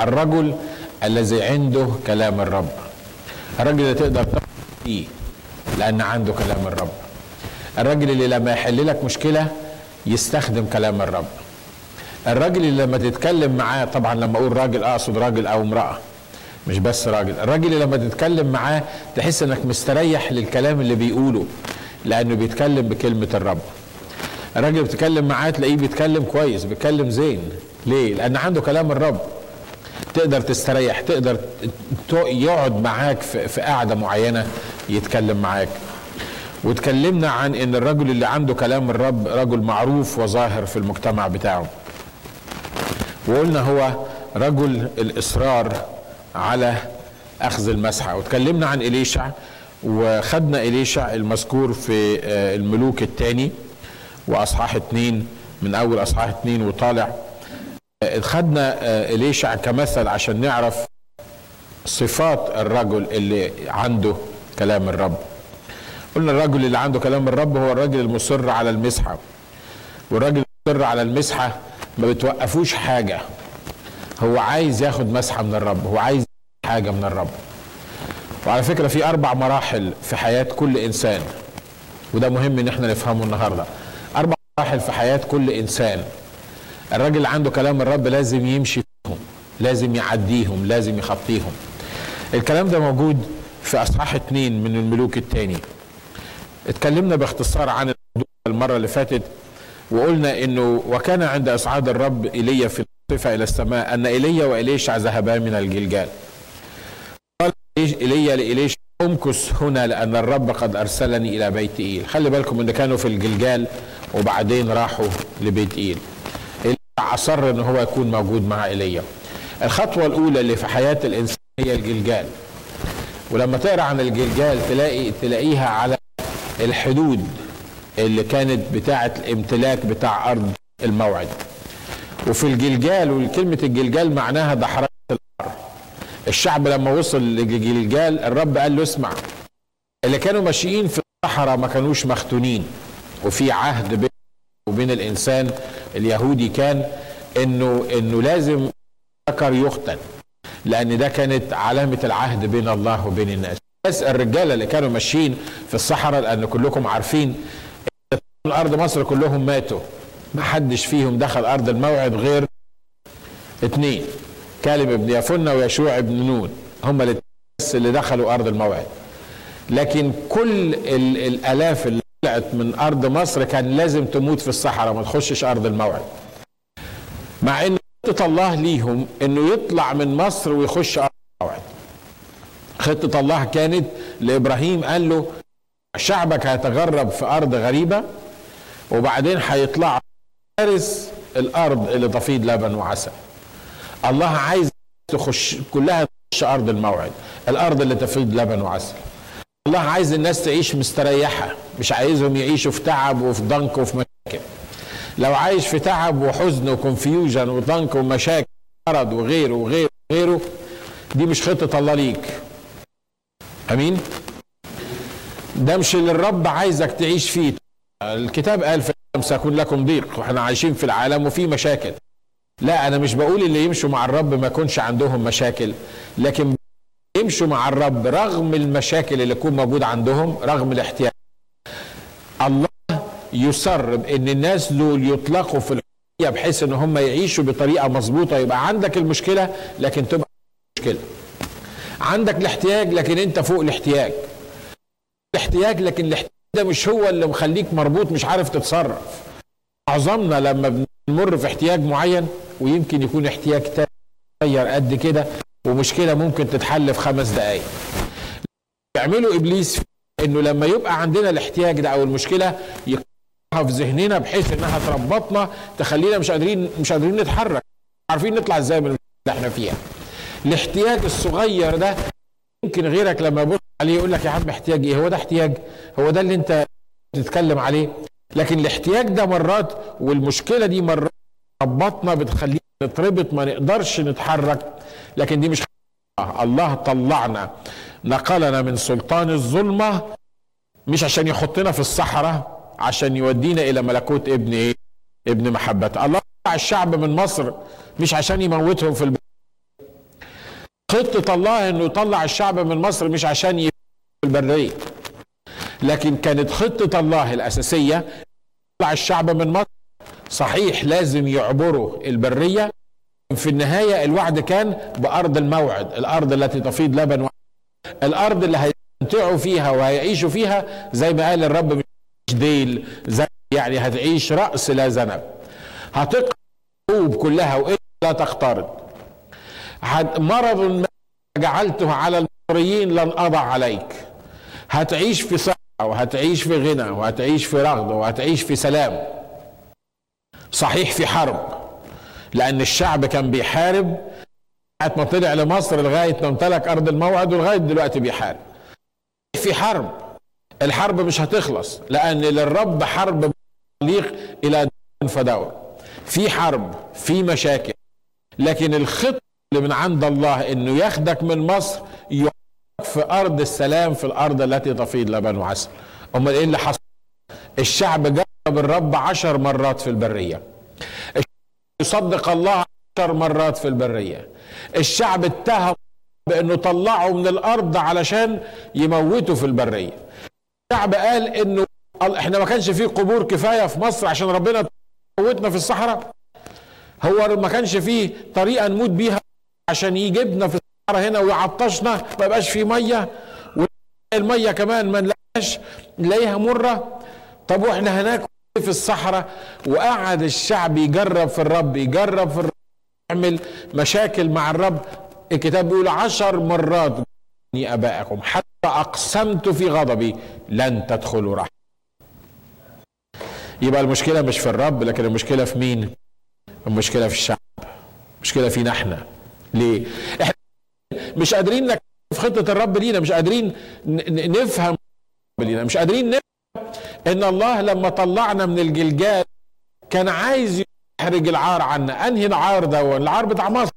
الرجل الذي عنده كلام الرب. الراجل اللي تقدر فيه لأن عنده كلام الرب. الراجل اللي لما يحل لك مشكلة يستخدم كلام الرب. الراجل اللي لما تتكلم معاه طبعا لما أقول راجل أقصد راجل أو امرأة مش بس راجل. الراجل اللي لما تتكلم معاه تحس إنك مستريح للكلام اللي بيقوله لأنه بيتكلم بكلمة الرب. الراجل بتتكلم معاه تلاقيه بيتكلم كويس بيتكلم زين. ليه؟ لأن عنده كلام الرب. تقدر تستريح تقدر يقعد معاك في, قعدة معينة يتكلم معاك. وتكلمنا عن إن الرجل اللي عنده كلام الرب رجل معروف وظاهر في المجتمع بتاعه. وقلنا هو رجل الإصرار على أخذ المسحة. وتكلمنا عن إليشع وخدنا إليشع المذكور في الملوك الثاني وأصحاح اتنين من أول أصحاح اتنين وطالع خدنا إليشع كمثل عشان نعرف صفات الرجل اللي عنده كلام الرب. قلنا الرجل اللي عنده كلام الرب هو الرجل المصر على المسحة. والراجل المصر على المسحة ما بتوقفوش حاجة. هو عايز ياخد مسحة من الرب هو عايز حاجة من الرب. وعلى فكرة في أربع مراحل في حياة كل إنسان. وده مهم إن إحنا نفهمه النهارده. أربع مراحل في حياة كل إنسان. الراجل اللي عنده كلام الرب لازم يمشي فيهم لازم يعديهم لازم يخطيهم. الكلام ده موجود في أصحاح اتنين من الملوك الثاني اتكلمنا باختصار عن الموضوع المرة اللي فاتت وقلنا إنه وكان عند أصعاد الرب إيليا في الصفة إلى السماء أن إيليا واليشع ذهبا من الجلجال. قال إيليا لإليشع امكث هنا لأن الرب قد أرسلني إلى بيت إيل. خلي بالكم إن كانوا في الجلجال وبعدين راحوا لبيت إيل. أصر إن هو يكون موجود مع ايليا الخطوة الأولى اللي في حياة الإنسان هي الجلجال. ولما تقرأ عن الجلجال تلاقي تلاقيها على الحدود اللي كانت بتاعة الامتلاك بتاع أرض الموعد. وفي الجلجال وكلمة الجلجال معناها دحرات الأرض. الشعب لما وصل للجلجال الرب قال له اسمع اللي كانوا ماشيين في الصحراء ما كانوش مختونين. وفي عهد بين وبين الإنسان اليهودي كان إنه إنه لازم ذكر يختن لأن ده كانت علامة العهد بين الله وبين الناس. بس الرجاله اللي كانوا ماشيين في الصحراء لأن كلكم عارفين الأرض مصر كلهم ماتوا. ما حدش فيهم دخل أرض الموعد غير اتنين كالب ابن يفنة ويشوع ابن نون. هم بس اللي دخلوا أرض الموعد. لكن كل الآلاف اللي طلعت من أرض مصر كان لازم تموت في الصحراء ما تخشش أرض الموعد. مع إن خطة الله ليهم إنه يطلع من مصر ويخش أرض الموعد. خطة الله كانت لإبراهيم قال له شعبك هيتغرب في أرض غريبة وبعدين هيطلع فارس الأرض اللي تفيض لبن وعسل. الله عايز تخش كلها تخش أرض الموعد الأرض اللي تفيض لبن وعسل. الله عايز الناس تعيش مستريحة. مش عايزهم يعيشوا في تعب وفي ضنك وفي مشاكل. لو عايش في تعب وحزن وكونفيوجن وضنك ومشاكل مرض وغيره وغيره وغيره دي مش خطة الله ليك. أمين؟ ده مش اللي الرب عايزك تعيش فيه. الكتاب قال في سيكون لكم ضيق وإحنا عايشين في العالم وفي مشاكل. لا أنا مش بقول اللي يمشوا مع الرب ما يكونش عندهم مشاكل لكن يمشوا مع الرب رغم المشاكل اللي تكون موجودة عندهم رغم الاحتياج. يسر بان الناس دول يطلقوا في الحرية بحيث إن هم يعيشوا بطريقة مظبوطة يبقى عندك المشكلة لكن تبقى مشكلة. عندك الاحتياج لكن أنت فوق الاحتياج. الاحتياج لكن الاحتياج ده مش هو اللي مخليك مربوط مش عارف تتصرف. معظمنا لما بنمر في احتياج معين ويمكن يكون احتياج تاني صغير قد كده ومشكلة ممكن تتحل في خمس دقائق يعملوا إبليس إنه لما يبقى عندنا الاحتياج ده أو المشكلة يقطعها في ذهننا بحيث إنها تربطنا تخلينا مش قادرين مش قادرين نتحرك. عارفين نطلع إزاي من اللي إحنا فيها. الاحتياج الصغير ده يمكن غيرك لما يبص عليه يقول لك يا عم احتياج إيه؟ هو ده احتياج. هو ده اللي أنت بتتكلم عليه. لكن الاحتياج ده مرات والمشكلة دي مرات ربطنا بتخلينا نتربط ما نقدرش نتحرك. لكن دي مش الله طلعنا. نقلنا من سلطان الظلمة مش عشان يحطنا في الصحراء عشان يودينا إلى ملكوت ابن إيه؟ ابن محبته الله طلع الشعب من مصر مش عشان يموتهم في البيت خطة الله إنه يطلع الشعب من مصر مش عشان في البرية. لكن كانت خطة الله الأساسية يطلع الشعب من مصر. صحيح لازم يعبروا البرية. في النهاية الوعد كان بأرض الموعد الأرض التي تفيض لبن الأرض اللي هيستمتعوا فيها وهيعيشوا فيها زي ما قال الرب ديل يعني هتعيش رأس لا ذنب هتقرأ كلها وإلا لا تختارض مرض ما جعلته على المصريين لن أضع عليك. هتعيش في صحة وهتعيش في غنى وهتعيش في رغد وهتعيش في سلام. صحيح في حرب لأن الشعب كان بيحارب ساعة ما طلع لمصر لغاية ما امتلك أرض الموعد ولغاية دلوقتي بيحارب. في حرب. الحرب مش هتخلص لأن للرب حرب تليق إلى فدور في حرب في مشاكل لكن الخطة اللي من عند الله إنه ياخدك من مصر في أرض السلام في الأرض التي تفيض لبن وعسل. أمال إيه اللي حصل؟ الشعب جرب الرب عشر مرات في البرية. يصدق الله عشر مرات في البرية. الشعب اتهم بأنه طلعه من الأرض علشان يموتوا في البرية. الشعب قال إنه إحنا ما كانش فيه قبور كفاية في مصر عشان ربنا موتنا في الصحراء. هو ما كانش فيه طريقة نموت بيها عشان يجيبنا في الصحراء هنا ويعطشنا ما يبقاش في مية. والميه كمان ما نلاقيهاش نلاقيها مرة. طب وإحنا هناك في الصحراء؟ وقعد الشعب يجرب في الرب يجرب في الرب يعمل مشاكل مع الرب. الكتاب بيقول عشر مرات أبائكم. حتى أقسمت في غضبي لن تدخلوا رحمة. يبقى المشكلة مش في الرب لكن المشكلة في مين؟ المشكلة في الشعب. المشكلة فينا إحنا ليه؟ إحنا مش قادرين نكتب خطة الرب لينا مش قادرين نفهم لينا. مش قادرين نفهم إن الله لما طلعنا من الجلجال كان عايز يحرج العار عنا. أنهي العار ده العار بتاع مصر.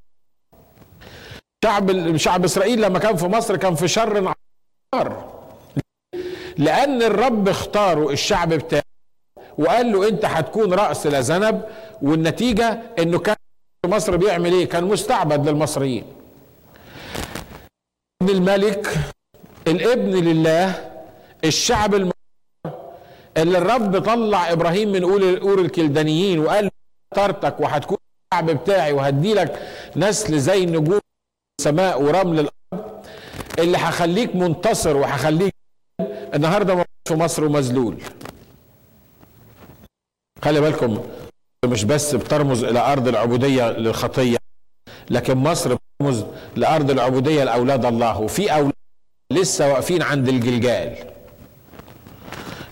شعب شعب إسرائيل لما كان في مصر كان في شر عار. لأن الرب اختاره الشعب بتاعه وقال له أنت هتكون رأس لا ذنب والنتيجة إنه كان مصر بيعمل إيه؟ كان مستعبد للمصريين. ابن الملك الابن لله الشعب الم... اللي الرب طلع إبراهيم من اور الكلدانيين وقال اخترتك وهتكون الشعب بتاعي وهدي لك نسل زي نجوم السماء ورمل الأرض اللي هخليك منتصر وهخليك النهارده في مصر ومذلول. خلي بالكم مش بس بترمز إلى أرض العبودية للخطية لكن مصر بترمز لأرض العبودية لأولاد الله. وفي أولاد لسه واقفين عند الجلجال.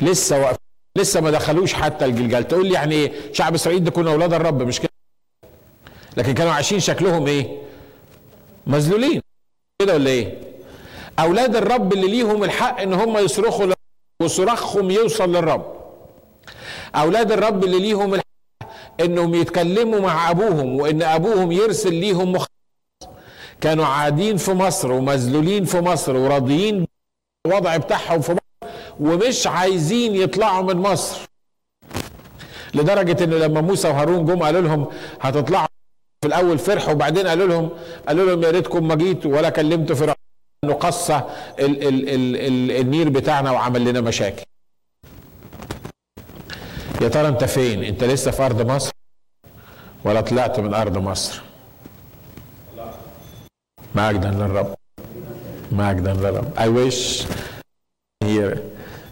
لسه واقفين لسه ما دخلوش حتى الجلجال. تقول لي يعني إيه؟ شعب إسرائيل ده كانوا أولاد الرب مش كده؟ لكن كانوا عايشين شكلهم إيه؟ مذلولين. كده ولا إيه؟ أولاد الرب اللي ليهم الحق إن هم يصرخوا وصراخهم يوصل للرب. أولاد الرب اللي ليهم الحق إنهم يتكلموا مع أبوهم وإن أبوهم يرسل ليهم مخ كانوا عادين في مصر ومذلولين في مصر وراضيين بالوضع بتاعهم في مصر ومش عايزين يطلعوا من مصر. لدرجة انه لما موسى وهارون جم قالوا لهم هتطلعوا في الأول فرحوا وبعدين قالوا لهم قالوا لهم يا ريتكم ما جيتوا ولا كلمتوا فرعون إنه ال ال ال ال النير بتاعنا وعمل لنا مشاكل. يا ترى انت فين؟ انت لسه في أرض مصر؟ ولا طلعت من أرض مصر؟ مجدا للرب. مجدا للرب. I wish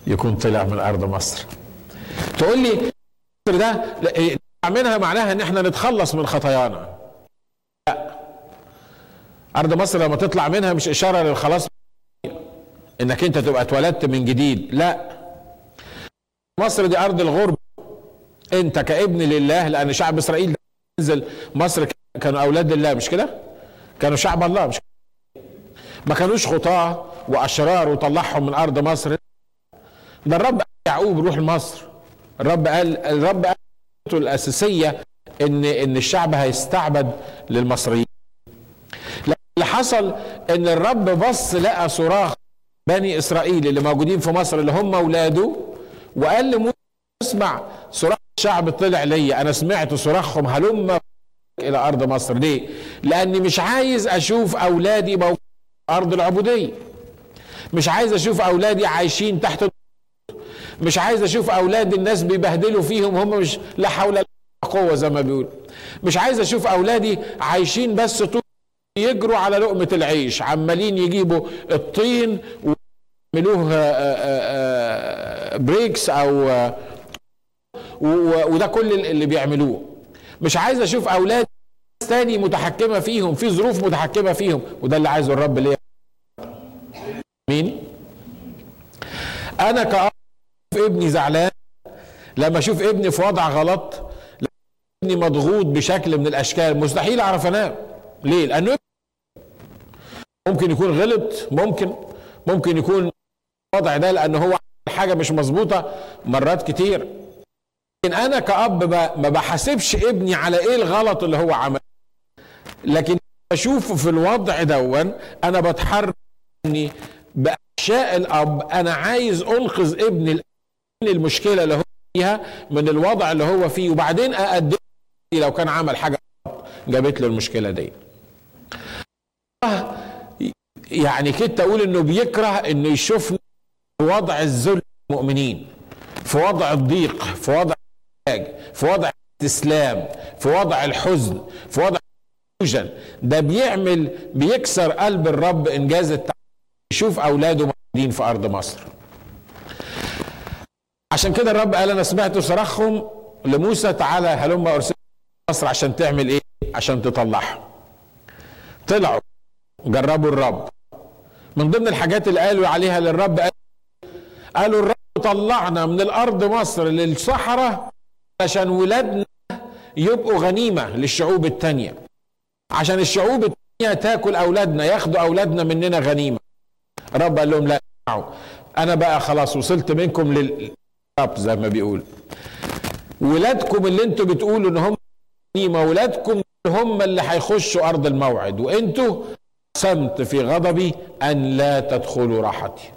يكون طلع من أرض مصر. تقول لي ده منها معناها إن إحنا نتخلص من خطايانا. أرض مصر لما تطلع منها مش إشارة للخلاص إنك أنت تبقى اتولدت من جديد. لا. مصر دي أرض الغرب. أنت كابن لله لأن شعب إسرائيل نزل. مصر كانوا أولاد الله مش كده؟ كانوا شعب الله مش كده؟ ما كانوش خطاة وأشرار وطلعهم من أرض مصر. ده الرب يعقوب روح لمصر الرب قال الرب قال الأساسية ان إن الشعب هيستعبد للمصريين. اللي حصل إن الرب بص لقى صراخ بني إسرائيل اللي موجودين في مصر اللي هم أولاده وقال لموسى اسمع صراخ الشعب طلع ليا. أنا سمعت صراخهم هلم إلى أرض مصر. ليه؟ لأني مش عايز أشوف أولادي موجودين أرض العبودية. مش عايز أشوف أولادي عايشين تحت مش عايز أشوف أولاد الناس بيبهدلوا فيهم هم مش لا حول ولا قوة زي ما بيقول مش عايز أشوف أولادي عايشين بس طول يجروا على لقمة العيش عمالين يجيبوا الطين ويعملوه بريكس أو وده كل اللي بيعملوه. مش عايز أشوف أولاد تاني متحكمة فيهم في ظروف متحكمة فيهم. وده اللي عايزه الرب ليه مين؟ أنا كأب ابني زعلان. لما أشوف ابني في وضع غلط ابني مضغوط بشكل من الأشكال مستحيل أعرف أنام. ليه؟ لأنه ممكن يكون غلط ممكن ممكن يكون الوضع ده لأن هو حاجة مش مظبوطة مرات كتير. لكن أنا كأب ما بحاسبش ابني على إيه الغلط اللي هو عمله. لكن بشوفه في الوضع دون أنا بتحرك اني بأشياء الأب. أنا عايز أنقذ ابني من المشكلة اللي هو فيها من الوضع اللي هو فيه. وبعدين أقدم لو كان عمل حاجة جابت له المشكلة دي. يعني كده أقول إنه بيكره إنه يشوفني في وضع الذل المؤمنين في وضع الضيق في وضع الحاج في وضع الاستسلام في وضع الحزن في وضع الوجن ده بيعمل بيكسر قلب الرب إنجاز التعليم يشوف أولاده موجودين في أرض مصر. عشان كده الرب قال أنا سمعت صراخهم لموسى تعالى هلم ارسل مصر عشان تعمل إيه؟ عشان تطلعهم. طلعوا جربوا الرب. من ضمن الحاجات اللي قالوا عليها للرب قالوا الرب طلعنا من الأرض مصر للصحراء عشان ولادنا يبقوا غنيمة للشعوب التانية. عشان الشعوب التانية تاكل أولادنا ياخدوا أولادنا مننا غنيمة. الرب قال لهم لا أنا بقى خلاص وصلت منكم للرب زي ما بيقول. ولادكم اللي أنتوا بتقولوا إن هم غنيمة ولادكم هم اللي هيخشوا أرض الموعد. وإنتوا قسمت في غضبي أن لا تدخلوا راحتي.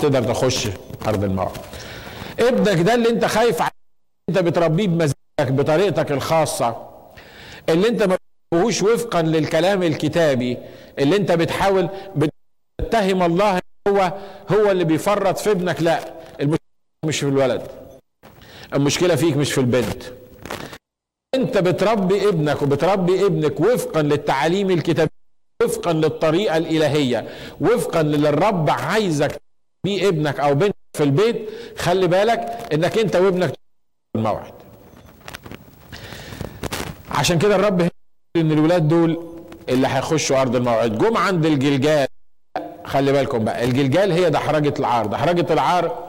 تقدر تخش ارض الموعد ابنك ده اللي انت خايف عليه انت بتربيه بمزاجك بطريقتك الخاصة اللي انت ما بتربيهوش وفقا للكلام الكتابي اللي انت بتحاول بتتهم الله هو هو اللي بيفرط في ابنك. لا المشكلة مش في الولد. المشكلة فيك مش في البنت. انت بتربي ابنك وبتربي ابنك وفقا للتعاليم الكتابية وفقا للطريقة الإلهية وفقا للي الرب عايزك بيه ابنك أو بنتك في البيت خلي بالك إنك أنت وابنك الموعد. عشان كده الرب إن الولاد دول اللي هيخشوا أرض الموعد. جم عند الجلجال. خلي بالكم بقى الجلجال هي دحرجة العار. دحرجة العار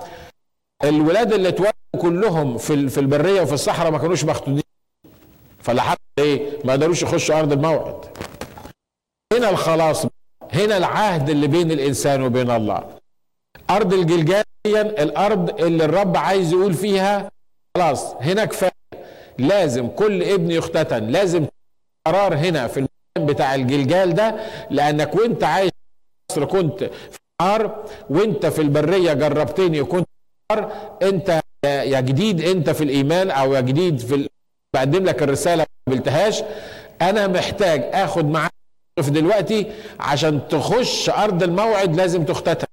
الولاد اللي اتولدوا كلهم في في البرية وفي الصحراء ما كانوش مختونين حصل إيه؟ ما قدروش يخشوا أرض الموعد. هنا الخلاص هنا العهد اللي بين الإنسان وبين الله. أرض الجلجال الأرض اللي الرب عايز يقول فيها خلاص هنا كفاية. لازم كل ابن يختتن لازم قرار هنا في المكان بتاع الجلجال ده لأنك وأنت عايش في مصر كنت في نار وأنت في البرية جربتني وكنت نار أنت يا جديد أنت في الإيمان أو يا جديد في ال... بقدم لك الرسالة ما قبلتهاش. أنا محتاج أخد معاك دلوقتي عشان تخش أرض الموعد لازم تختتن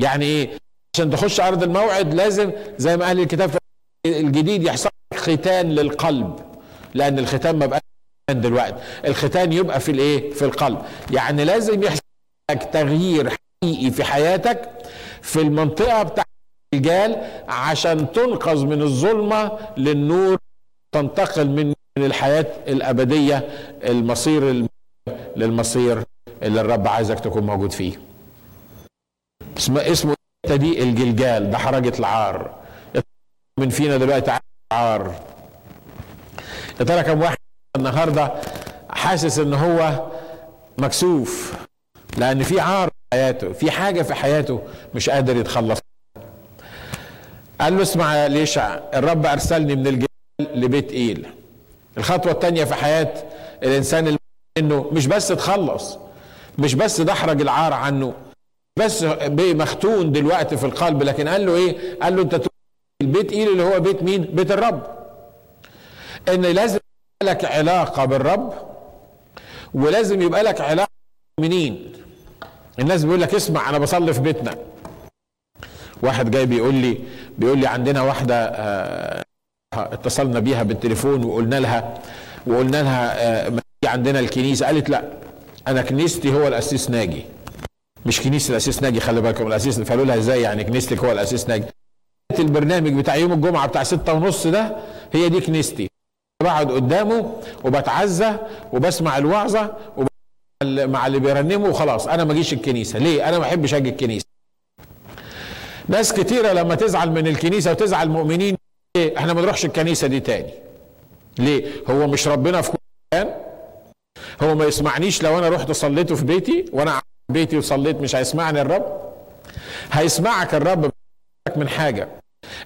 يعني إيه؟ عشان تخش أرض الموعد لازم زي ما قال الكتاب الجديد يحصل ختان للقلب لأن الختان ما بقاش دلوقتي. الختان يبقى في الإيه؟ في القلب. يعني لازم يحصل لك تغيير حقيقي في حياتك في المنطقة بتاع الرجال عشان تنقذ من الظلمة للنور تنتقل من الحياة الأبدية المصير للمصير اللي الرب عايزك تكون موجود فيه. اسمه اسمه دي؟ الجلجال. ده حرجة العار. من فينا دلوقتي عار. يا ترى كم واحد النهارده حاسس إن هو مكسوف؟ لأن في عار في حياته في حاجة في حياته مش قادر يتخلص. قال له اسمع ليشع الرب أرسلني من الجبال لبيت إيل. الخطوة الثانية في حياة الإنسان إنه مش بس تخلص مش بس دحرج العار عنه بس مختون دلوقتي في القلب. لكن قال له إيه؟ قال له أنت البيت ايل اللي هو بيت مين؟ بيت الرب. إن لازم لك علاقة بالرب ولازم يبقى لك علاقة بالمؤمنين. الناس بيقول لك اسمع أنا بصلي في بيتنا. واحد جاي بيقول لي بيقول لي عندنا واحدة آه، اتصلنا بيها بالتليفون وقلنا لها وقلنا لها آه، عندنا الكنيسة قالت لا أنا كنيستي هو الاسيس ناجي. مش كنيسة الاسيس ناجي خلي بالكم الاسيس فقالوا لها إزاي يعني كنيستك هو الاسيس ناجي؟ البرنامج بتاع يوم الجمعة بتاع ستة ونص ده هي دي كنيستي. بقعد قدامه وبتعزى وبسمع الوعظة مع اللي بيرنموا وخلاص. أنا ما اجيش الكنيسة. ليه؟ أنا ما بحبش أجي الكنيسة. ناس كتيرة لما تزعل من الكنيسة وتزعل المؤمنين ليه إحنا ما نروحش الكنيسة دي تاني. ليه؟ هو مش ربنا في كل مكان. هو ما يسمعنيش لو أنا رحت صليته في بيتي وأنا في بيتي وصليت مش هيسمعني الرب؟ هيسمعك الرب من حاجة.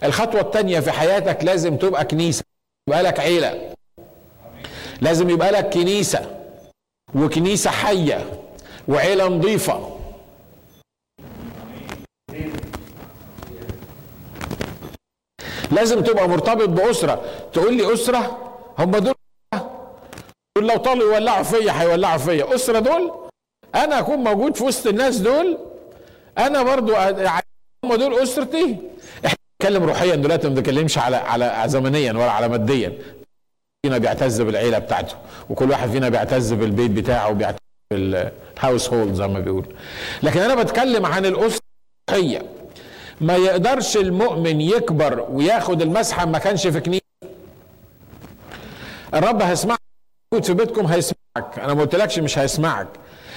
الخطوة الثانية في حياتك لازم تبقى كنيسة يبقى لك عيلة. لازم يبقى لك كنيسة وكنيسة حية وعيلة نظيفة. لازم تبقى مرتبط بأسرة. تقول لي أسرة؟ هم دول دول لو طالوا يولعوا فيا هيولعوا فيا. أسرة دول أنا أكون موجود في وسط الناس دول. أنا برضو هم دول أسرتي. إحنا بنتكلم روحيا دلوقتي ما بنتكلمش على على زمنيا ولا على ماديا. فينا بيعتز بالعيلة بتاعته وكل واحد فينا بيعتز بالبيت بتاعه وبيعتز بالهاوس هولد زي ما بيقول لكن أنا بتكلم عن الأسرة الروحية. ما يقدرش المؤمن يكبر وياخد المسحة ما كانش في كنيسة. الرب هيسمعك في بيتكم هيسمعك. أنا ما قلتلكش مش هيسمعك.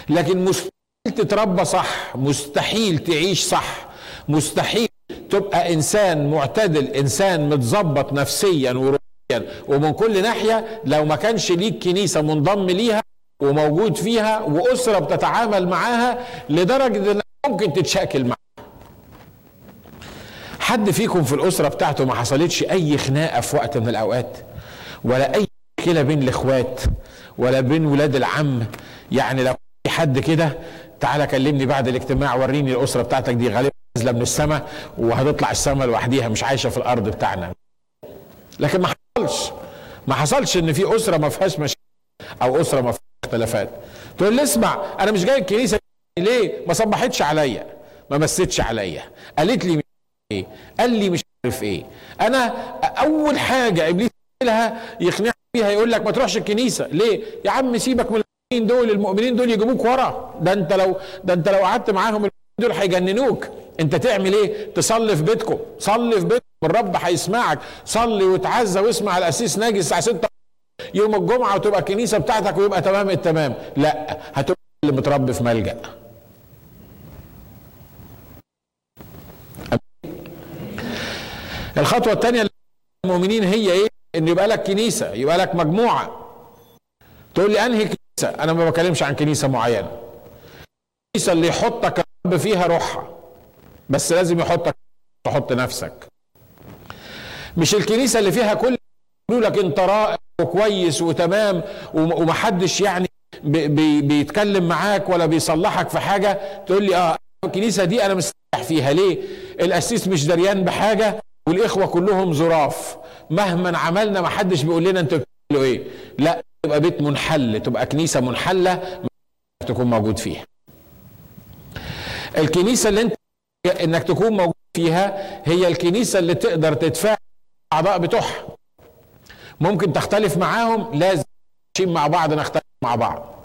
لكن مستحيل تتربى صح. مستحيل تعيش صح. مستحيل تبقى إنسان معتدل إنسان متظبط نفسيا وروحيا. ومن كل ناحية لو ما كانش ليك كنيسة منضم ليها وموجود فيها وأسرة بتتعامل معاها لدرجة إنك ممكن تتشاكل معاها. حد فيكم في الأسرة بتاعته ما حصلتش أي خناقة في وقت من الأوقات؟ ولا أي مشكله بين الاخوات ولا بين ولاد العم. يعني لو في حد كده تعالى كلمني بعد الاجتماع وريني الأسرة بتاعتك دي غالبا نازلة من السماء وهتطلع السماء لوحديها مش عايشة في الأرض بتاعنا. لكن ما حصلش. ما حصلش إن في أسرة ما فيهاش مشاكل أو أسرة ما فيهاش اختلافات. تقول لي اسمع أنا مش جاي الكنيسة ليه؟ ما صبحتش عليا. ما مستش عليا. قالت لي إيه. قال لي مش عارف إيه. أنا أول حاجة إبليس لها يقنعك فيها يقول لك ما تروحش الكنيسة. ليه؟ يا عم سيبك من المؤمنين دول المؤمنين دول يجيبوك ورا. ده انت لو ده انت لو قعدت معاهم دول هيجننوك. انت تعمل إيه؟ تصلي في بيتكم. صلي في بيتكم. الرب هيسمعك. صلي وتعزى واسمع الاسيس ناجي الساعة 6 يوم الجمعة وتبقى الكنيسة بتاعتك ويبقى تمام التمام. لا هتبقى اللي متربي في ملجأ. الخطوة الثانية للمؤمنين هي إيه؟ إن يبقى لك كنيسة يبقى لك مجموعة. تقول لي أنهي كنيسة؟ أنا ما بكلمش عن كنيسة معينة. الكنيسه اللي يحطك الرب فيها روحها. بس لازم يحطك تحط نفسك. مش الكنيسة اللي فيها كل يقولوا لك أنت رائع وكويس وتمام ومحدش يعني بي بيتكلم معاك ولا بيصلحك في حاجة. تقول لي آه الكنيسة دي أنا مستريح فيها. ليه؟ القسيس مش دريان بحاجة. والإخوة كلهم ظراف مهما عملنا ما حدش بيقول لنا أنتوا بتعملوا إيه. لا تبقى بيت منحل تبقى كنيسة منحلة تكون موجود فيها. الكنيسة اللي انت انك تكون موجود فيها هي الكنيسة اللي تقدر تدفع الاعضاء بتوعها. ممكن تختلف معاهم لازم مع بعض نختلف مع بعض.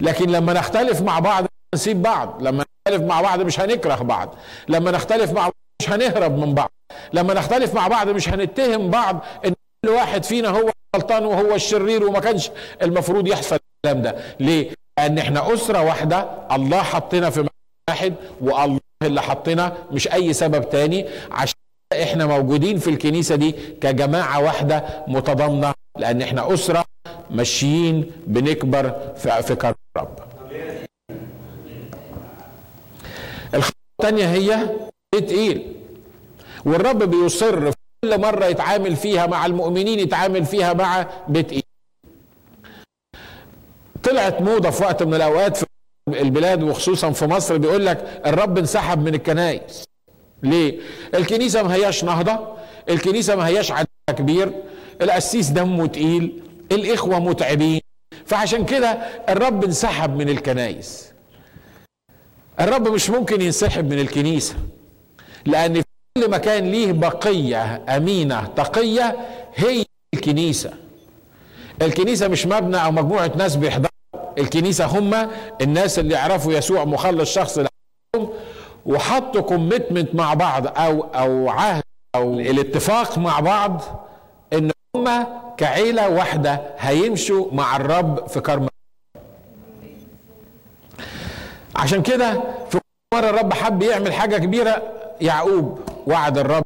لكن لما نختلف مع بعض نسيب بعض. لما نختلف مع بعض مش هنكره بعض. لما نختلف مع بعض مش هنهرب من بعض. لما نختلف مع بعض مش هنتهم بعض إن كل واحد فينا هو غلطان وهو الشرير وما كانش المفروض يحصل الكلام ده. ليه؟ لأن إحنا أسرة واحدة الله حطنا في واحد والله اللي حطنا مش أي سبب تاني عشان إحنا موجودين في الكنيسة دي كجماعة واحدة متضامنة لأن إحنا أسرة ماشيين بنكبر في في الرب الخطوة الثانية هي تقيل. والرب بيصر كل مرة يتعامل فيها مع المؤمنين يتعامل فيها مع بيت إيه. طلعت موضة في وقت من الأوقات في البلاد وخصوصا في مصر بيقول لك الرب انسحب من الكنائس. ليه؟ الكنيسة ما هياش نهضة الكنيسة ما هياش عدد كبير القسيس دمه تقيل الإخوة متعبين. فعشان كده الرب انسحب من الكنايس الرب مش ممكن ينسحب من الكنيسة لأن في كل مكان ليه بقية أمينة تقية هي الكنيسة. الكنيسة مش مبنى أو مجموعة ناس بيحضروا. الكنيسة هم الناس اللي يعرفوا يسوع مخلص شخص لهم وحطوا كوميتمنت مع بعض أو أو عهد أو الاتفاق مع بعض إن هم كعيلة واحدة هيمشوا مع الرب في كرم. عشان كده في مرة الرب حب يعمل حاجة كبيرة يعقوب. وعد الرب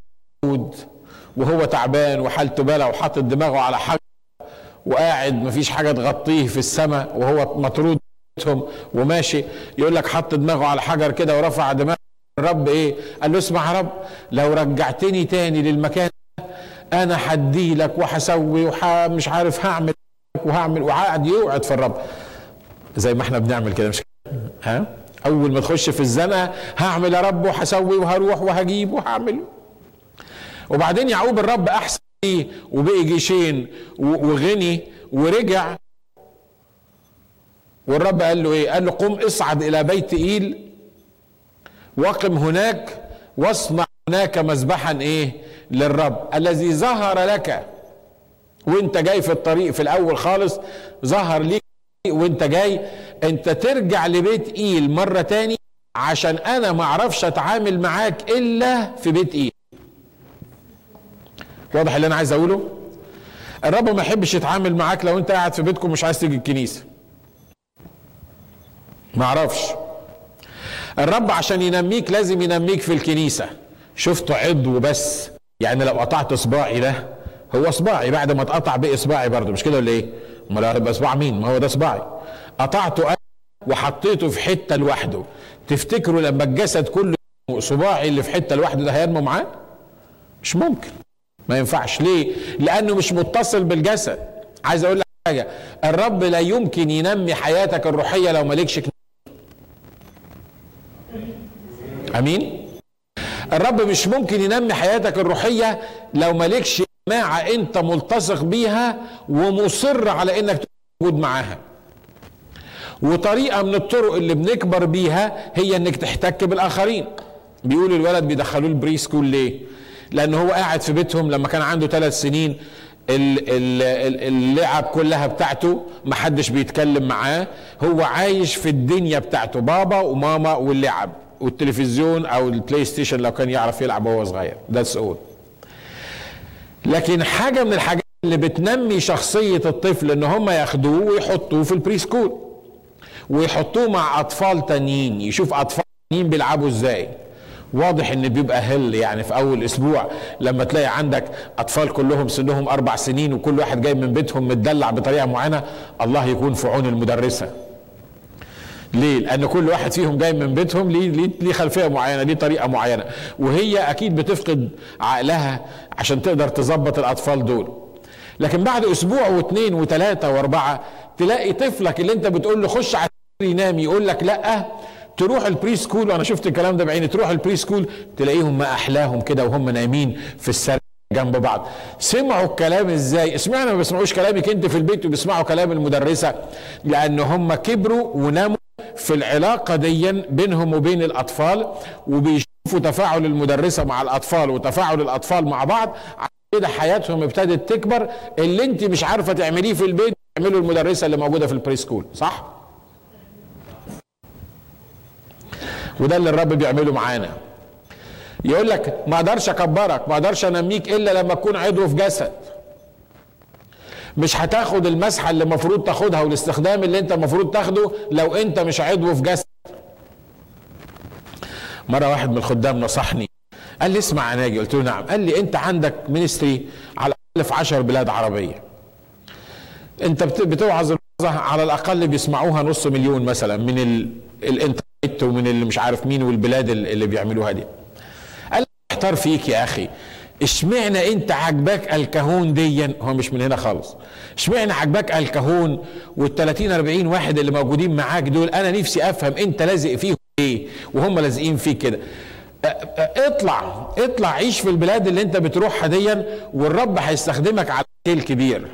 وهو تعبان وحالته بلا وحاطط دماغه على حجر وقاعد مفيش حاجة تغطيه في السماء وهو مطرود وماشي يقول لك حط دماغه على حجر كده ورفع دماغه. الرب إيه؟ قال له اسمع يا رب لو رجعتني تاني للمكان أنا هدي لك وهسوي ومش عارف هعمل وهعمل وقعد يوعد في الرب. زي ما إحنا بنعمل كده مش ها؟ أول ما تخش في الزنقة هعمل يا رب وهسوي وهروح وهجيب وهعمل. وبعدين يعقوب الرب أحسن ليه وبقي جيشين وغني ورجع. والرب قال له إيه؟ قال له قم اصعد إلى بيت إيل. وقم هناك واصنع هناك مذبحا إيه؟ للرب. الذي ظهر لك وإنت جاي في الطريق في الأول خالص ظهر ليك وإنت جاي انت ترجع لبيت إيل مرة تاني عشان أنا ما أعرفش أتعامل معاك إلا في بيت إيل. واضح اللي أنا عايز أقوله؟ الرب ما يحبش يتعامل معاك لو أنت قاعد في بيتكم مش عايز تيجي الكنيسة. ما أعرفش. الرب عشان ينميك لازم ينميك في الكنيسة. شفته عضو بس. يعني لو قطعت صباعي ده هو صباعي بعد ما اتقطع بقي صباعي برضه. مش كده ولا إيه؟ امال هيبقى صباع مين؟ ما هو ده صباعي قطعته أنا وحطيته في حتة لوحده تفتكروا لما الجسد كله صباعي اللي في حتة لوحده ده هينمو معاه؟ مش ممكن ما ينفعش ليه؟ لأنه مش متصل بالجسد عايز أقول لك حاجة الرب لا يمكن ينمي حياتك الروحية لو مالكش. أمين؟ الرب مش ممكن ينمي حياتك الروحية لو مالكش جماعة انت ملتصق بيها ومصر على انك موجود معاها. وطريقة من الطرق اللي بنكبر بيها هي انك تحتك بالآخرين. بيقول الولد بيدخلوه ال preschool ليه؟ لأن هو قاعد في بيتهم لما كان عنده ثلاث سنين اللعب كلها بتاعته محدش بيتكلم معاه. هو عايش في الدنيا بتاعته بابا وماما واللعب والتلفزيون أو ال PlayStation لو كان يعرف يلعب وهو صغير. that's all لكن حاجة من الحاجات اللي بتنمي شخصية الطفل إن هم ياخدوه ويحطوه في ال preschool ويحطوه مع أطفال تانيين يشوف أطفال تانيين بيلعبوا إزاي. واضح إن بيبقى هل يعني في أول أسبوع لما تلاقي عندك أطفال كلهم سنهم أربع سنين وكل واحد جاي من بيتهم متدلع بطريقة معينة الله يكون في عون المدرسة. ليه؟ لأن كل واحد فيهم جاي من بيتهم ليه؟ ليه؟ خلفية معينة، ليه طريقة معينة، وهي أكيد بتفقد عقلها عشان تقدر تظبط الأطفال دول. لكن بعد أسبوع واثنين وثلاثة وأربعة تلاقي طفلك اللي أنت بتقول له خش على ينام يقول لك لأ تروح ال preschool وأنا شفت الكلام ده بعيني تروح ال preschool تلاقيهم ما أحلاهم كده وهم نايمين في السرير جنب بعض. سمعوا الكلام إزاي؟ اسمعنا ما بيسمعوش كلامك أنت في البيت وبيسمعوا كلام المدرسة؟ لأن هم كبروا وناموا في العلاقة دي بينهم وبين الأطفال وبيشوفوا تفاعل المدرسة مع الأطفال وتفاعل الأطفال مع بعض. كده حياتهم ابتدت تكبر. اللي انت مش عارفة تعمليه في البيت تعمله المدرسة اللي موجودة في البري سكول صح؟ وده اللي الرب بيعمله معانا. يقول لك ما أقدرش أكبرك ما أقدرش أنميك إلا لما تكون عضو في جسد. مش هتاخد المسحة اللي المفروض تاخدها والاستخدام اللي انت المفروض تاخده لو انت مش عضو في جسد. مرة واحد من الخدام نصحني قال لي اسمع يا ناجي. قلت له نعم. قال لي انت عندك ministry على الأقل في 10 بلاد عربية. انت بتوعظ على الأقل بيسمعوها نص مليون مثلا من الانترنت ومن اللي مش عارف مين والبلاد اللي بيعملوها دي. قال لي احتار فيك يا أخي. اشمعنى انت عجباك El Cajon ديا؟ هو مش من هنا خالص. اشمعنى عجباك El Cajon وال 30 40 واحد اللي موجودين معاك دول؟ أنا نفسي أفهم انت لازق فيهم إيه وهم لازقين فيك كده. اطلع اطلع عيش في البلاد اللي انت بتروحها ديا والرب هيستخدمك على scale كبير.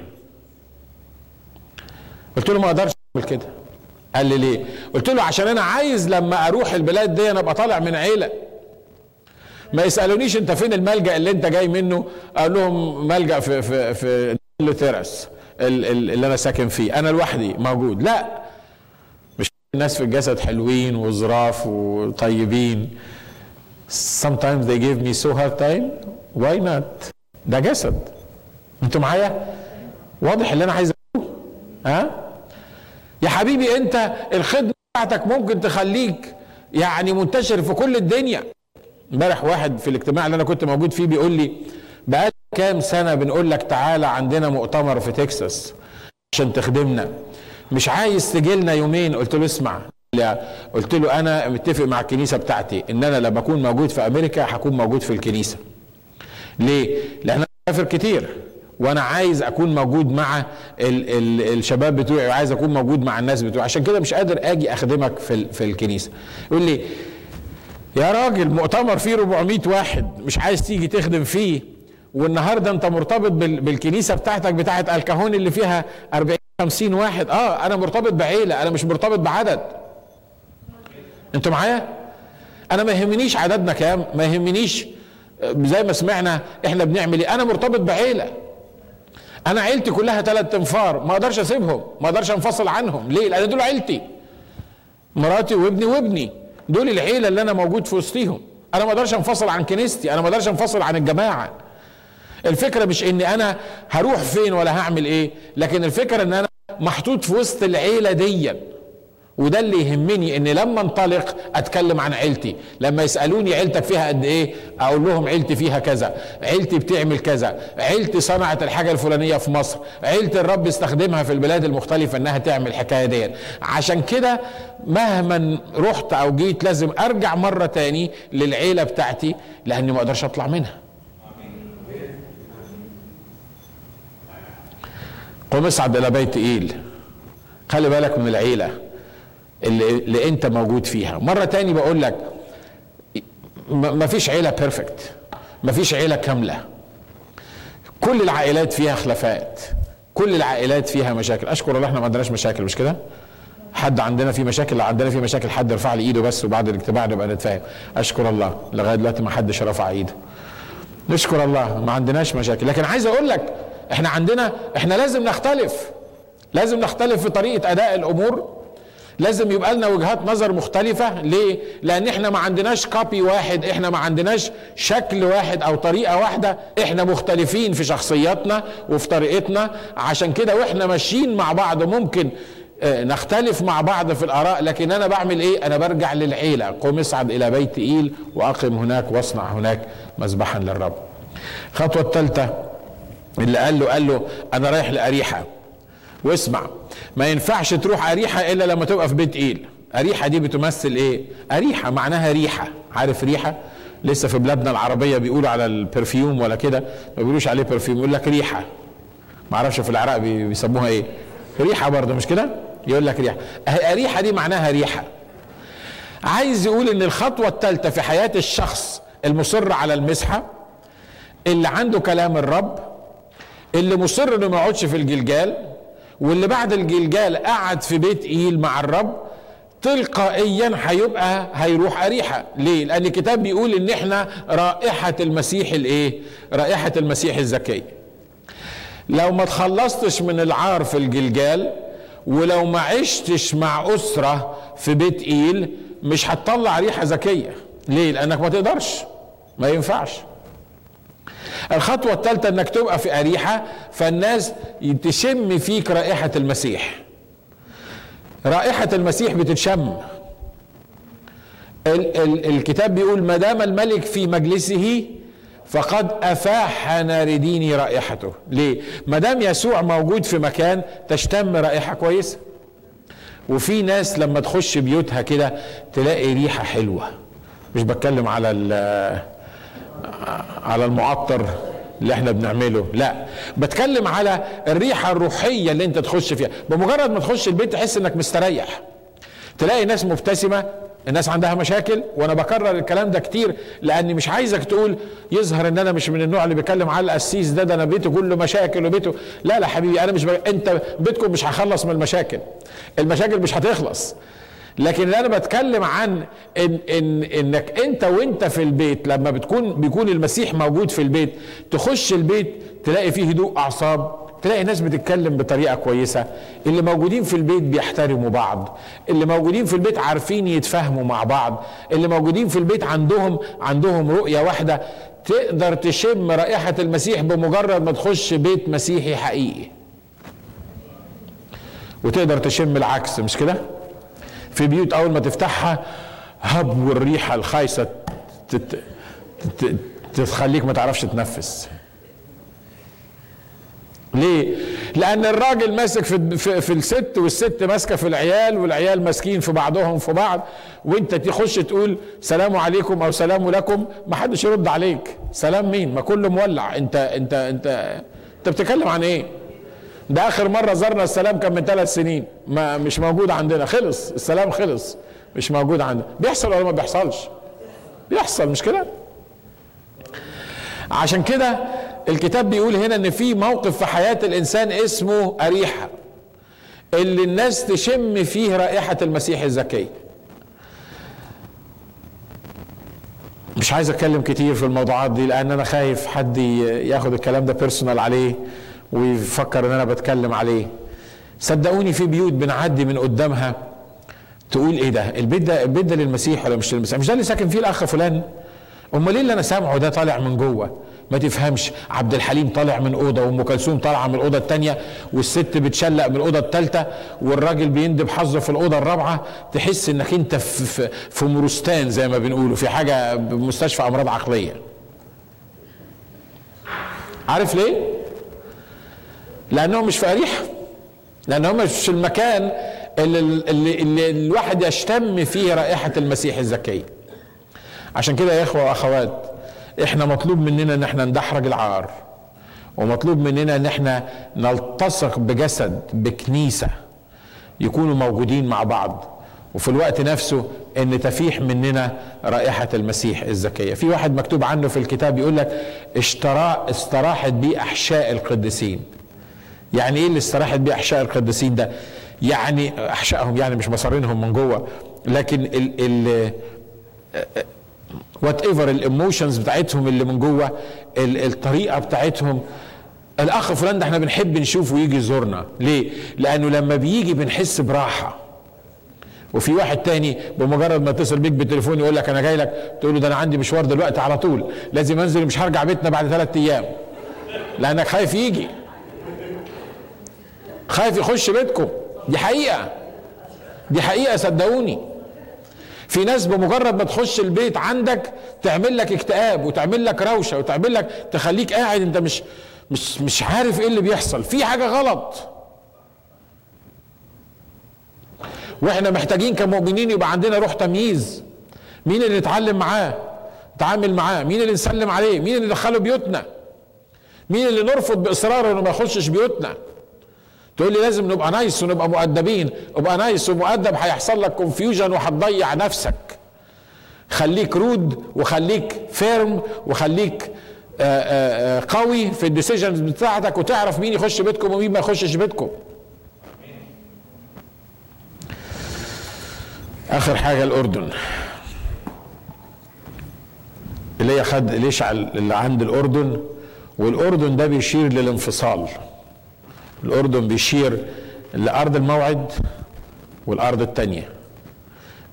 قلت له ما أقدرش اعمل كده. قال لي ليه؟ قلت له عشان أنا عايز لما أروح البلاد دي أنا ابقى طالع من عيلة. ما يسألونيش انت فين الملجأ اللي انت جاي منه. أقول لهم ملجأ في في في terrace اللي أنا ساكن فيه. أنا لوحدي موجود. لا. مش الناس في الجسد حلوين وظراف وطيبين. Sometimes they give me so hard time. Why not? ده جسد. أنتوا معايا؟ واضح اللي أنا عايز أقوله. ها؟ يا حبيبي انت الخدمة بتاعتك ممكن تخليك يعني منتشر في كل الدنيا. امبارح واحد في الاجتماع اللي أنا كنت موجود فيه بيقول لي بقى كام سنة بنقول لك تعالى عندنا مؤتمر في تكساس عشان تخدمنا؟ مش عايز تجي لنا يومين. قلت له اسمع قلت له أنا متفق مع الكنيسة بتاعتي إن أنا لما أكون موجود في أمريكا هكون موجود في الكنيسة. ليه؟ لأن أنا بسافر كتير وأنا عايز أكون موجود مع ال ال الشباب بتوعي وعايز أكون موجود مع الناس بتوعي. عشان كده مش قادر آجي أخدمك في في الكنيسة. يقول لي يا راجل مؤتمر فيه 400 واحد مش عايز تيجي تخدم فيه والنهارده انت مرتبط بالكنيسة بتاعتك بتاعت الكهون اللي فيها 40 50 واحد. آه أنا مرتبط بعيلة أنا مش مرتبط بعدد. أنتوا معايا؟ أنا ما يهمنيش عددنا كام ما يهمنيش زي ما سمعنا إحنا بنعمل إيه. أنا مرتبط بعيلة. أنا عيلتي كلها ثلاث أنفار ما أقدرش أسيبهم ما أقدرش أنفصل عنهم. ليه؟ لأن دول عيلتي. مراتي وابني وابني. دول العيلة اللي أنا موجود في وسطيهم. أنا ما أقدرش أنفصل عن كنيستي أنا ما أقدرش أنفصل عن الجماعة. الفكرة مش إن أنا هروح فين ولا هعمل إيه لكن الفكرة إن أنا محطوط في وسط العيلة ديًا. وده اللي يهمني إن لما انطلق أتكلم عن عيلتي. لما يسألوني عيلتك فيها قد إيه أقول لهم عيلتي فيها كذا عيلتي بتعمل كذا عيلتي صنعت الحاجة الفلانية في مصر عيلتي الرب استخدمها في البلاد المختلفة إنها تعمل الحكاية دي عشان كده مهما رحت أو جيت لازم أرجع مرة تاني للعيلة بتاعتي لأني ما أقدرش أطلع منها. قم اصعد إلى بيت إيل. خلي بالك من العيلة. اللي, اللي انت موجود فيها. مرة تاني بقول لك ما فيش عيلة بيرفكت ما فيش عيلة كاملة. كل العائلات فيها خلافات. كل العائلات فيها مشاكل. أشكر الله إحنا ما عندناش مشاكل مش كده؟ حد عندنا في مشاكل؟ لو عندنا في مشاكل حد يرفع لي إيده بس وبعد الاجتماع نبقى نتفاهم. أشكر الله. لغاية دلوقتي ما حدش رفع إيده. نشكر الله. ما عندناش مشاكل. لكن عايز أقول لك إحنا عندنا إحنا لازم نختلف. لازم نختلف في طريقة أداء الأمور. لازم يبقى لنا وجهات نظر مختلفة. ليه؟ لأن إحنا ما عندناش كابي واحد إحنا ما عندناش شكل واحد أو طريقة واحدة. إحنا مختلفين في شخصياتنا وفي طريقتنا. عشان كده وإحنا ماشيين مع بعض. ممكن نختلف مع بعض في الآراء لكن أنا بعمل إيه؟ أنا برجع للعيلة. قم اصعد إلى بيت إيل وأقم هناك واصنع هناك مذبحا للرب. الخطوة الثالثة اللي قال له قال له أنا رايح لأريحة. واسمع. ما ينفعش تروح أريحة إلا لما تبقى في بيت إيل أريحة دي بتمثل إيه؟ أريحة معناها ريحة. عارف ريحة؟ لسه في بلادنا العربية بيقولوا على ال perfume ولا كده ما بيقولوش عليه perfume يقول لك ريحة. ما أعرفش في العراق بيسموها إيه. ريحة برضه مش كده؟ يقول لك ريحة. أريحة دي معناها ريحة. عايز يقول إن الخطوة الثالثة في حياة الشخص المصر على المسحة اللي عنده كلام الرب اللي مصر إنه ما يقعدش في الجلجال واللي بعد الجلجال قعد في بيت إيل مع الرب تلقائيا هيبقى هيروح أريحة. ليه؟ لأن الكتاب بيقول إن إحنا رائحة المسيح الإيه؟ رائحة المسيح الزكيه لو ما تخلصتش من العار في الجلجال ولو ما عشتش مع أسرة في بيت إيل مش هتطلع ريحة زكية. ليه؟ لأنك ما تقدرش. ما ينفعش. الخطوة الثالثة إنك تبقى في أريحة فالناس تشم فيك رائحة المسيح. رائحة المسيح بتتشم. ال ال الكتاب بيقول ما دام الملك في مجلسه فقد أفاح نارديني رائحته. ليه؟ ما دام يسوع موجود في مكان تشتم رائحة كويسة. وفي ناس لما تخش بيوتها كده تلاقي ريحة حلوة. مش بتكلم على على المعطر اللي إحنا بنعمله. لا بتكلم على الريحة الروحية اللي انت تخش فيها. بمجرد ما تخش البيت تحس انك مستريح. تلاقي ناس مبتسمة الناس عندها مشاكل وأنا بكرر الكلام ده كتير لأني مش عايزك تقول يظهر إن أنا مش من النوع اللي بيتكلم على القسيس ده ده أنا بيته كله مشاكل وبيته. لا لا حبيبي أنا مش ب... أنت بيتكم مش هخلص من المشاكل. المشاكل مش هتخلص. لكن أنا بتكلم عن إن إن إنك أنت وأنت في البيت لما بتكون بيكون المسيح موجود في البيت تخش البيت تلاقي فيه هدوء أعصاب تلاقي ناس بتتكلم بطريقة كويسة. اللي موجودين في البيت بيحترموا بعض. اللي موجودين في البيت عارفين يتفاهموا مع بعض. اللي موجودين في البيت عندهم عندهم رؤية واحدة. تقدر تشم رائحة المسيح بمجرد ما تخش بيت مسيحي حقيقي. وتقدر تشم العكس مش كده؟ في بيوت أول ما تفتحها هب والريحة الخايسة تخليك ما تعرفش تنفس ليه؟ لأن الراجل ماسك في, في, في الست والست ماسكة في العيال والعيال ماسكين في بعضهم في بعض وأنت تخش تقول سلام عليكم أو سلام لكم ما حدش يرد عليك سلام مين؟ ما كله مولع أنت أنت أنت أنت بتتكلم عن إيه؟ ده آخر مرة زرنا السلام كان من ثلاث سنين. ما مش موجود عندنا. خلص. السلام خلص. مش موجود عندنا. بيحصل ولا ما بيحصلش؟ بيحصل. مش كده؟ عشان كده الكتاب بيقول هنا إن في موقف في حياة الإنسان اسمه أريحة اللي الناس تشم فيه رائحة المسيح الزكي مش عايز أتكلم كتير في الموضوعات دي لأن أنا خايف حد ياخد الكلام ده بيرسونال عليه. ويفكر إن أنا بتكلم عليه. صدقوني في بيوت بنعدي من قدامها تقول إيه ده؟ البيت ده البيت ده للمسيح ولا مش للمسيح؟ مش ده اللي ساكن فيه الأخ فلان؟ أمال ليه اللي أنا سامعه ده طالع من جوه؟ ما تفهمش. عبد الحليم طالع من أوضة وأم كلثوم طالعة من الأوضة الثانية والست بتشلق من الأوضة الثالثه والراجل بيندب حظه في الأوضة الرابعة. تحس إنك أنت في, في, مروستان زي ما بنقولوا في حاجة مستشفى أمراض عقلية. عارف ليه؟ لأنهم مش في اريحه لانهم مش في المكان اللي, اللي, اللي الواحد يشتم فيه رائحة المسيح الزكي. عشان كده يا إخوة وأخوات إحنا مطلوب مننا إن إحنا ندحرج العار. ومطلوب مننا إن إحنا نلتصق بجسد بكنيسة يكونوا موجودين مع بعض. وفي الوقت نفسه إن تفيح مننا رائحة المسيح الزكية. في واحد مكتوب عنه في الكتاب يقول لك اشترى استراحت بيه أحشاء القديسين. يعني إيه اللي استراحت بيه أحشاء القديسين ده؟ يعني أحشائهم يعني مش مصارينهم من جوه لكن ال ال whatever ال emotions بتاعتهم اللي من جوه الطريقة بتاعتهم. الأخ فلان ده إحنا بنحب نشوفه يجي يزورنا. ليه؟ لأنه لما بيجي بنحس براحة. وفي واحد تاني بمجرد ما يتصل بيك بالتليفون يقول لك أنا جاي لك تقول له ده أنا عندي مشوار دلوقتي على طول. لازم أنزل ومش هرجع بيتنا بعد ثلاث أيام. لأنك خايف يجي. خايف يخش بيتكم. دي حقيقة. دي حقيقة صدقوني. في ناس بمجرد ما تخش البيت عندك تعمل لك اكتئاب وتعمل لك دوشة وتعمل لك تخليك قاعد انت مش مش مش عارف إيه اللي بيحصل. في حاجة غلط. وإحنا محتاجين كمؤمنين يبقى عندنا روح تمييز. مين اللي نتعلم معاه؟ نتعامل معاه. مين اللي نسلم عليه؟ مين اللي ندخله بيوتنا؟ مين اللي نرفض باصرار إنه ما يخشش بيوتنا؟ تقول لي لازم نبقى nice ونبقى مؤدبين. ابقى nice ومؤدب هيحصل لك confusion وهتضيع نفسك. خليك rude وخليك firm وخليك آآ آه، آآ آه، آه، قوي في ال decisions بتاعتك وتعرف مين يخش بيتكم ومين ما يخشش بيتكم. آخر حاجة الأردن. اللي هي خد الاشعل اللي عند الأردن والأردن ده بيشير للانفصال. الأردن بيشير لأرض الموعد والأرض التانية.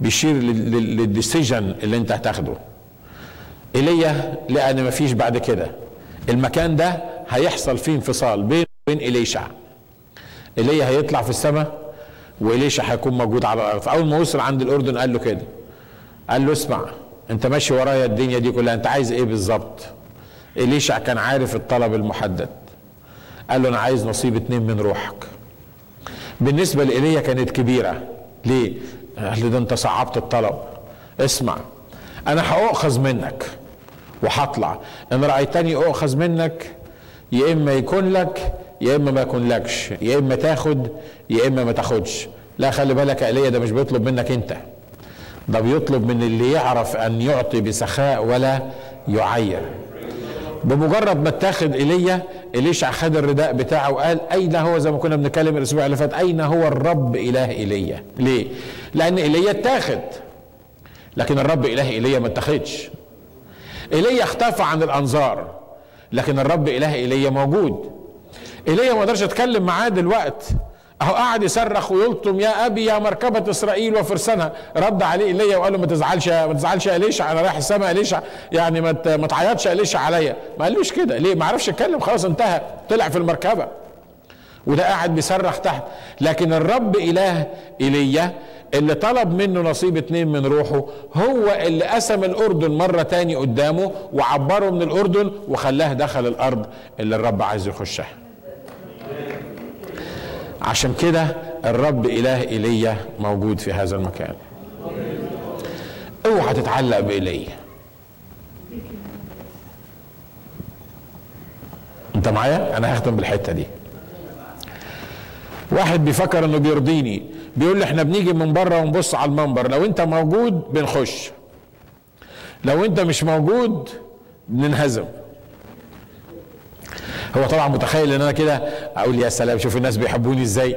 بيشير للديسيجن اللي انت هتاخده. ايليا لأن مفيش بعد كده. المكان ده هيحصل فيه انفصال بين وبين إليشع. ايليا هيطلع في السماء وإليشع هيكون موجود على الأرض. فاول ما وصل عند الأردن قال له كده. قال له اسمع أنت ماشي ورايا الدنيا دي كلها أنت عايز إيه بالظبط؟ إليشع كان عارف الطلب المحدد. قال له أنا عايز نصيب اتنين من روحك. بالنسبة لإيليا كانت كبيرة. ليه؟ قال ده انت صعبت الطلب. اسمع أنا هأخذ منك وهطلع. ان رأيتني أؤخذ منك يا إما يكون لك يا إما ما يكون لكش يا إما تاخد يا إما ما تاخدش. لا خلي بالك يا إيليا ده مش بيطلب منك أنت. ده بيطلب من اللي يعرف أن يعطي بسخاء ولا يعير. بمجرد ما اتاخد ايليا اليشع خد الرداء بتاعه وقال أين هو؟ زي ما كنا بنتكلم الأسبوع اللي فات أين هو الرب إله ايليا ليه؟ لأن ايليا اتاخد. لكن الرب إله ايليا ما اتاخدش. ايليا اختفى عن الأنظار لكن الرب إله ايليا موجود. ايليا ما أقدرش أتكلم معاه دلوقتي أهو قاعد يصرخ ويلطم يا أبي يا مركبة إسرائيل وفرسانها. رد عليه ايليا وقال له ما تزعلش ما تزعلش يا إليشع أنا رايح السماء إليشع يعني ما ما تعيطش يا إليشع عليا. ما قالوش كده. ليه؟ ما عرفش يتكلم خلاص انتهى طلع في المركبة. وده قاعد بيصرخ تحت. لكن الرب إله ايليا اللي طلب منه نصيب اتنين من روحه هو اللي قسم الأردن مرة تاني قدامه وعبره من الأردن وخلاه دخل الأرض اللي الرب عايز يخشها. عشان كده الرب إله ايليا موجود في هذا المكان. اوعى تتعلق بايليا انت معايا؟ أنا هختم بالحتة دي. واحد بيفكر انه بيرضيني بيقول لي إحنا بنيجي من بره ونبص على المنبر لو انت موجود بنخش. لو انت مش موجود بننهزم. هو طبعا متخيل إن أنا كده أقول يا سلام شوف الناس بيحبوني إزاي؟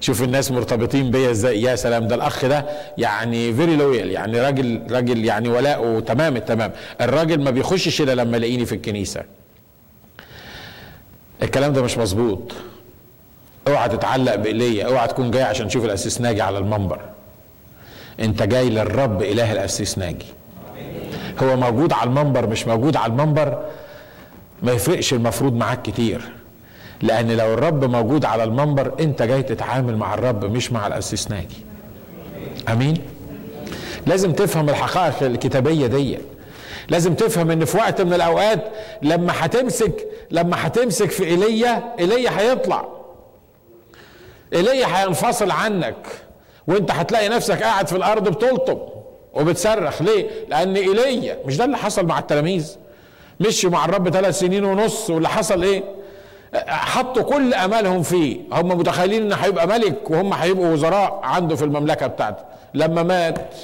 شوف الناس مرتبطين بيا إزاي؟ يا سلام ده الأخ ده يعني very loyal يعني راجل راجل يعني ولاؤه تمام التمام. الراجل ما بيخشش إلا لما يلاقيني في الكنيسة. الكلام ده مش مظبوط. اوعى تتعلق بإيليا اوعى تكون جاي عشان تشوف القسيس ناجي على المنبر. انت جاي للرب إله القسيس ناجي. هو موجود على المنبر مش موجود على المنبر. ما يفرقش المفروض معاك كتير. لأن لو الرب موجود على المنبر أنت جاي تتعامل مع الرب مش مع الاسيس ناجي آمين؟ لازم تفهم الحقائق الكتابية دي. لازم تفهم إن في وقت من الأوقات لما هتمسك لما هتمسك في إيليا إيليا هيطلع. إيليا هينفصل عنك. وأنت هتلاقي نفسك قاعد في الأرض بتلطم وبتصرخ. ليه؟ لأن إيليا مش ده اللي حصل مع التلاميذ؟ مشوا مع الرب ثلاث سنين ونص واللي حصل إيه؟ حطوا كل أمالهم فيه. هم متخيلين إن هيبقى ملك وهم هيبقوا وزراء عنده في المملكة بتاعته. لما مات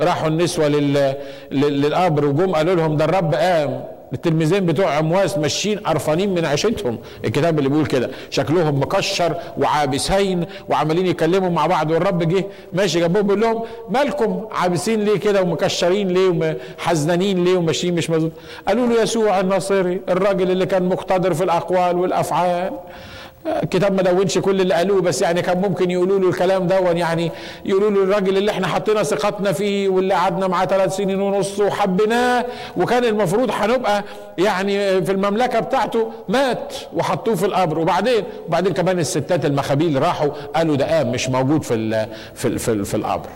راحوا النسوة لل... للقبر وجم قالوا لهم ده الرب قام. التلميذين بتوع عمواس ماشيين قرفانين من عيشتهم. الكتاب اللي بيقول كده شكلهم مكشر وعابسين وعمالين يتكلموا مع بعض والرب جه ماشي جنبهم بيقول لهم مالكم عابسين ليه كده ومكشرين ليه وحزنانين ليه وماشيين مش مظبوط؟ قالوا له يسوع الناصري الراجل اللي كان مقتدر في الأقوال والأفعال. الكتاب ما دونش كل اللي قالوه بس يعني كان ممكن يقولوا له الكلام دون يعني يقولوا له الراجل اللي إحنا حطينا ثقتنا فيه واللي قعدنا معاه ثلاث سنين ونص وحبيناه وكان المفروض هنبقى يعني في المملكة بتاعته مات وحطوه في القبر. وبعدين وبعدين كمان الستات المخابيل راحوا قالوا ده قام مش موجود في ال في ال في, ال في القبر.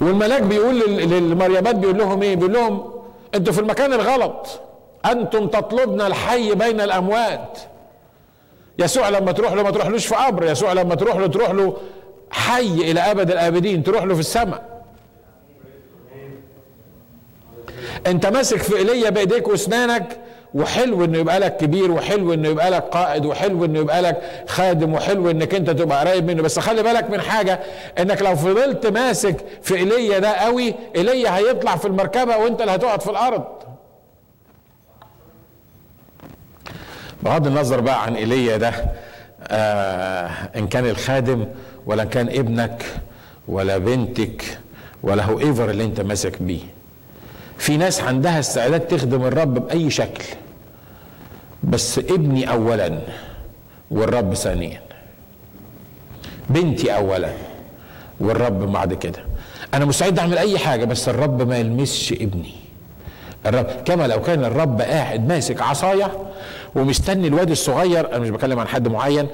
والملاك بيقول للمريمات بيقول لهم إيه؟ بيقول لهم أنتوا في المكان الغلط. أنتم تطلبن الحي بين الاموات. يسوع لما تروح له ما تروحلوش في قبر. يسوع لما تروح له تروح له حي إلى أبد الأبدين. تروح له في السماء. انت ماسك في إيليا بإيديك وأسنانك وحلو إنه يبقى لك كبير وحلو إنه يبقى لك قائد وحلو إنه يبقى لك خادم وحلو إنك أنت تبقى قريب منه. بس خلي بالك من حاجة إنك لو فضلت ماسك في إيليا ده قوي إيليا هيطلع في المركبة وأنت اللي هتقعد في الأرض. بغض النظر بقى عن إيليا ده آه إن كان الخادم ولا إن كان ابنك ولا بنتك ولا هو ايفر اللي أنت ماسك بيه. في ناس عندها استعداد تخدم الرب بأي شكل. بس ابني اولا والرب ثانيا. بنتي اولا والرب بعد كده. أنا مستعد أعمل أي حاجة بس الرب ما يلمسش ابني. الرب كما لو كان الرب قاعد ماسك عصاية ومستني الواد الصغير أنا مش بتكلم عن حد معين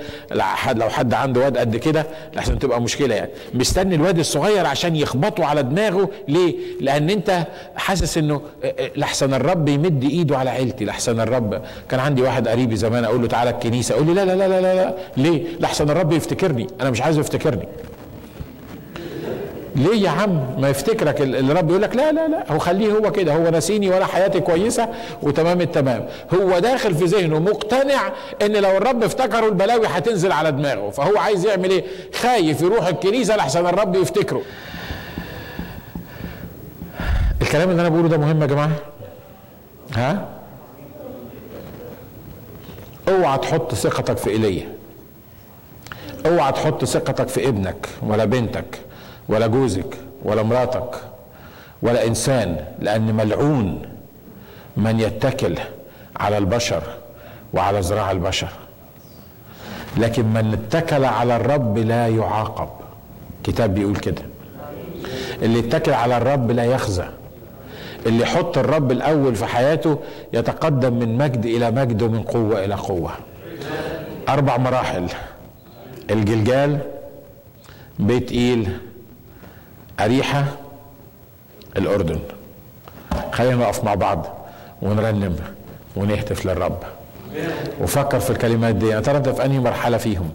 لو حد عنده واد قد كده لحسن تبقى مشكلة يعني مستني الواد الصغير عشان يخبطه على دماغه ليه؟ لأن أنت حاسس إنه لحسن الرب يمد إيده على عيلتي لحسن الرب كان عندي واحد قريبي زمان أقول له تعالى الكنيسة أقول لي لا لا لا لا لا, لا. ليه؟ لحسن الرب يفتكرني أنا مش عايزه يفتكرني ليه يا عم؟ ما يفتكرك الرب يقول لك لا لا لا. هو خليه هو كده. هو نسيني ولا حياتي كويسة وتمام التمام. هو داخل في ذهنه مقتنع إن لو الرب افتكره البلاوي هتنزل على دماغه. فهو عايز يعمل إيه؟ خايف يروح الكنيسة لحسن الرب يفتكره. الكلام اللي أنا بقوله ده مهم يا جماعة؟ ها؟ اوعى تحط ثقتك في إيليا. اوعى تحط ثقتك في ابنك ولا بنتك. ولا جوزك ولا مراتك ولا إنسان لأن ملعون من يتكل على البشر وعلى ذراع البشر. لكن من اتكل على الرب لا يعاقب. كتاب بيقول كده. اللي اتكل على الرب لا يخزى. اللي يحط الرب الأول في حياته يتقدم من مجد إلى مجد ومن قوة إلى قوة. أربع مراحل. الجلجال بيت إيل أريحة الأردن. خلينا نقف مع بعض ونرنم ونهتف للرب. وفكر في الكلمات دي. يا ترى أنت في أنهي مرحلة فيهم؟